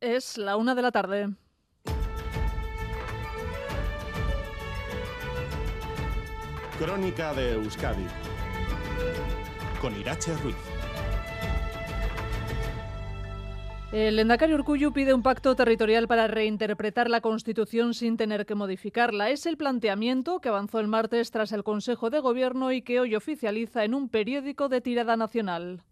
Es la una de la tarde. Crónica de Euskadi con Irache Ruiz. El Endacari Urcuyu pide un pacto territorial para reinterpretar la Constitución sin tener que modificarla. Es el planteamiento que avanzó el martes tras el Consejo de Gobierno y que hoy oficializa en un periódico de tirada nacional.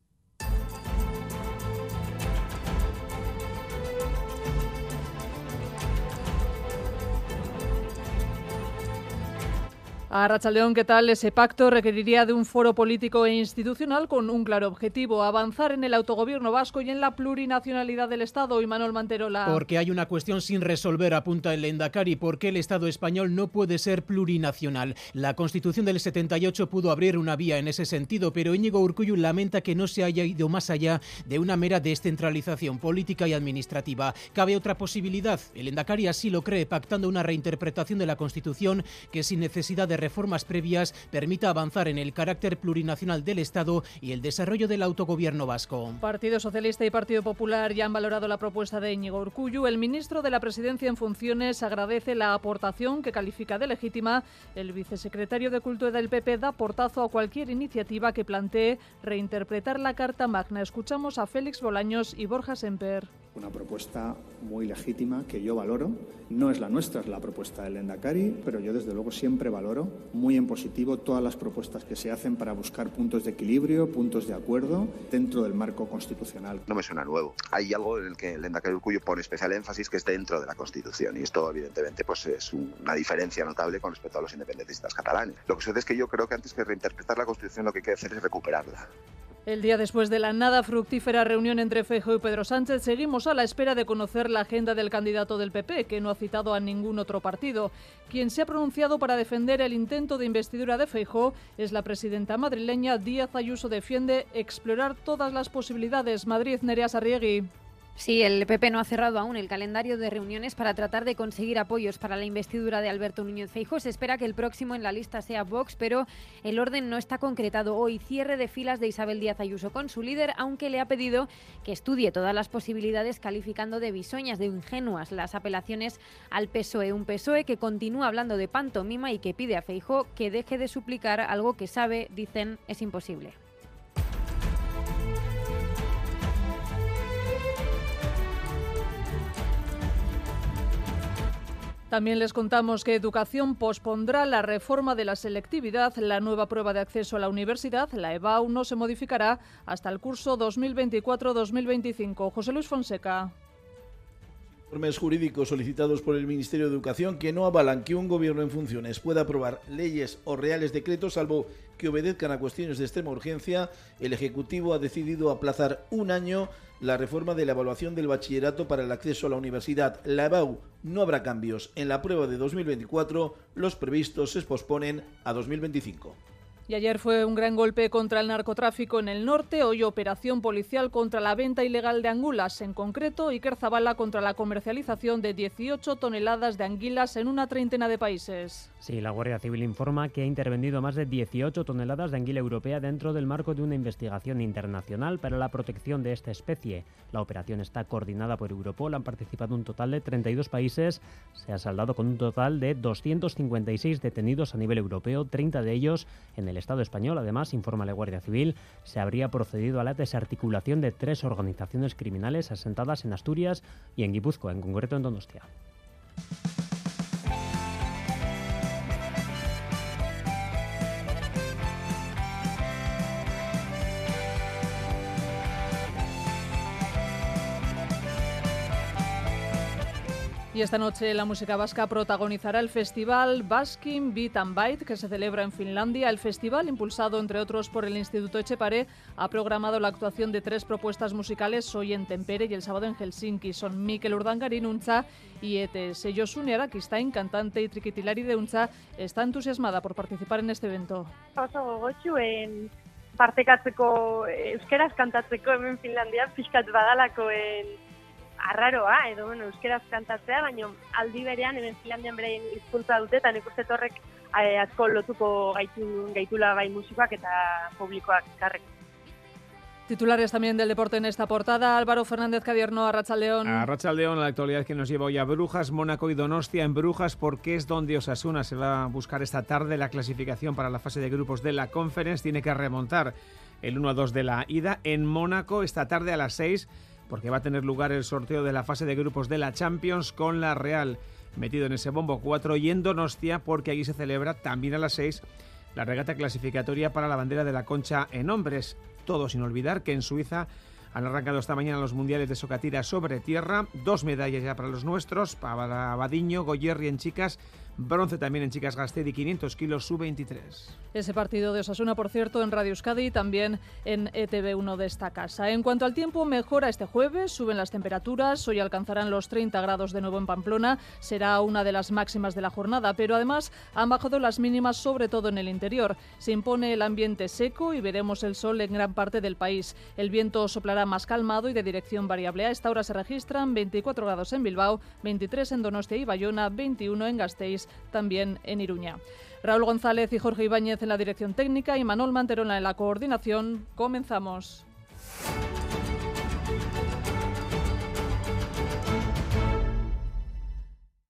A Rachaldeón, ¿qué tal? Ese pacto requeriría de un foro político e institucional con un claro objetivo, avanzar en el autogobierno vasco y en la plurinacionalidad del Estado. Y Manuel Manterola. Porque hay una cuestión sin resolver, apunta el Endacari, ¿por qué el Estado español no puede ser plurinacional? La Constitución del 78 pudo abrir una vía en ese sentido, pero Íñigo Urcuyu lamenta que no se haya ido más allá de una mera descentralización política y administrativa. ¿Cabe otra posibilidad? El Endacari así lo cree, pactando una reinterpretación de la Constitución que sin necesidad de reformas previas permita avanzar en el carácter plurinacional del Estado y el desarrollo del autogobierno vasco. Partido Socialista y Partido Popular ya han valorado la propuesta de Íñigo Urcuyu. El ministro de la Presidencia en funciones agradece la aportación que califica de legítima. El vicesecretario de Cultura del PP da portazo a cualquier iniciativa que plantee reinterpretar la Carta Magna. Escuchamos a Félix Bolaños y Borja Semper. Una propuesta muy legítima que yo valoro. No es la nuestra, es la propuesta del Endacari, pero yo desde luego siempre valoro muy en positivo todas las propuestas que se hacen para buscar puntos de equilibrio, puntos de acuerdo dentro del marco constitucional. No me suena nuevo. Hay algo en el que el Endacari Urcuyo pone especial énfasis que es dentro de la Constitución y esto evidentemente pues es una diferencia notable con respecto a los independentistas catalanes. Lo que sucede es que yo creo que antes que reinterpretar la Constitución lo que hay que hacer es recuperarla. El día después de la nada fructífera reunión entre Feijóo y Pedro Sánchez, seguimos a la espera de conocer la agenda del candidato del PP, que no ha citado a ningún otro partido. Quien se ha pronunciado para defender el intento de investidura de Feijóo es la presidenta madrileña Díaz Ayuso. Defiende explorar todas las posibilidades. Madrid, Nerea Sarriegui. Sí, el PP no ha cerrado aún el calendario de reuniones para tratar de conseguir apoyos para la investidura de Alberto Núñez Feijóo. Se espera que el próximo en la lista sea Vox, pero el orden no está concretado. Hoy cierre de filas de Isabel Díaz Ayuso con su líder, aunque le ha pedido que estudie todas las posibilidades calificando de bisoñas, de ingenuas las apelaciones al PSOE. Un PSOE que continúa hablando de pantomima y que pide a Feijóo que deje de suplicar algo que sabe, dicen, es imposible. También les contamos que Educación pospondrá la reforma de la selectividad. La nueva prueba de acceso a la universidad, la EBAU, no se modificará hasta el curso 2024-2025. José Luis Fonseca. Informes jurídicos solicitados por el Ministerio de Educación que no avalan que un gobierno en funciones pueda aprobar leyes o reales decretos, salvo que obedezcan a cuestiones de extrema urgencia, el Ejecutivo ha decidido aplazar un año la reforma de la evaluación del bachillerato para el acceso a la universidad. La EBAU no habrá cambios. En la prueba de 2024, los previstos se posponen a 2025. Y ayer fue un gran golpe contra el narcotráfico en el norte, hoy operación policial contra la venta ilegal de angulas, en concreto Iker Zabala contra la comercialización de 18 toneladas de anguilas en una treintena de países. Sí, la Guardia Civil informa que ha intervenido más de 18 toneladas de anguila europea dentro del marco de una investigación internacional para la protección de esta especie. La operación está coordinada por Europol, han participado un total de 32 países, se ha saldado con un total de 256 detenidos a nivel europeo, 30 de ellos en el Estado español, además, informa la Guardia Civil, se habría procedido a la desarticulación de tres organizaciones criminales asentadas en Asturias y en Guipúzcoa, en concreto en Donostia. Y esta noche la música vasca protagonizará el festival Baskin Beat and Bite que se celebra en Finlandia. El festival, impulsado entre otros por el Instituto Echepare, ha programado la actuación de tres propuestas musicales hoy en Tempere y el sábado en Helsinki. Son Mikel Urdangarin Uncha y Ete Seyosune Arakistain, cantante y triquitilari de Uncha, está entusiasmada por participar en este evento. Partekatzeko euskeraz kantatzeko hemen Finlandia pixkat badalako en arraroa, edo bueno, euskeraz kantatzea, baina aldi berean hemen Finlandian berein hizkuntza dute, eta nik uste horrek eh, asko lotuko gaitu, gaitula bai musikoak eta publikoak karrek. Titulares también del deporte en esta portada. Álvaro Fernández Cadierno, a Rachaldeón. A Rachaldeón, la actualidad que nos lleva hoy a Brujas, Mónaco y Donostia en Brujas, porque es donde Osasuna se va a buscar esta tarde la clasificación para la fase de grupos de la Conference. Tiene que remontar el 1 2 de la ida en Mónaco esta tarde a las 6, porque va a tener lugar el sorteo de la fase de grupos de la Champions con la Real metido en ese bombo 4 y en Donostia, porque allí se celebra también a las 6 la regata clasificatoria para la bandera de la concha en hombres. Todo sin olvidar que en Suiza han arrancado esta mañana los mundiales de socatira sobre tierra, dos medallas ya para los nuestros, para Badiño, Goyerri en chicas Bronce también en Chicas Gastedi, 500 kilos, sub-23. Ese partido de Osasuna, por cierto, en Radio Euskadi y también en ETV1 de esta casa. En cuanto al tiempo, mejora este jueves, suben las temperaturas, hoy alcanzarán los 30 grados de nuevo en Pamplona, será una de las máximas de la jornada, pero además han bajado las mínimas, sobre todo en el interior. Se impone el ambiente seco y veremos el sol en gran parte del país. El viento soplará más calmado y de dirección variable. A esta hora se registran 24 grados en Bilbao, 23 en Donostia y Bayona, 21 en Gasteiz también en Iruña. Raúl González y Jorge Ibáñez en la dirección técnica y Manuel Manterola en la coordinación. Comenzamos.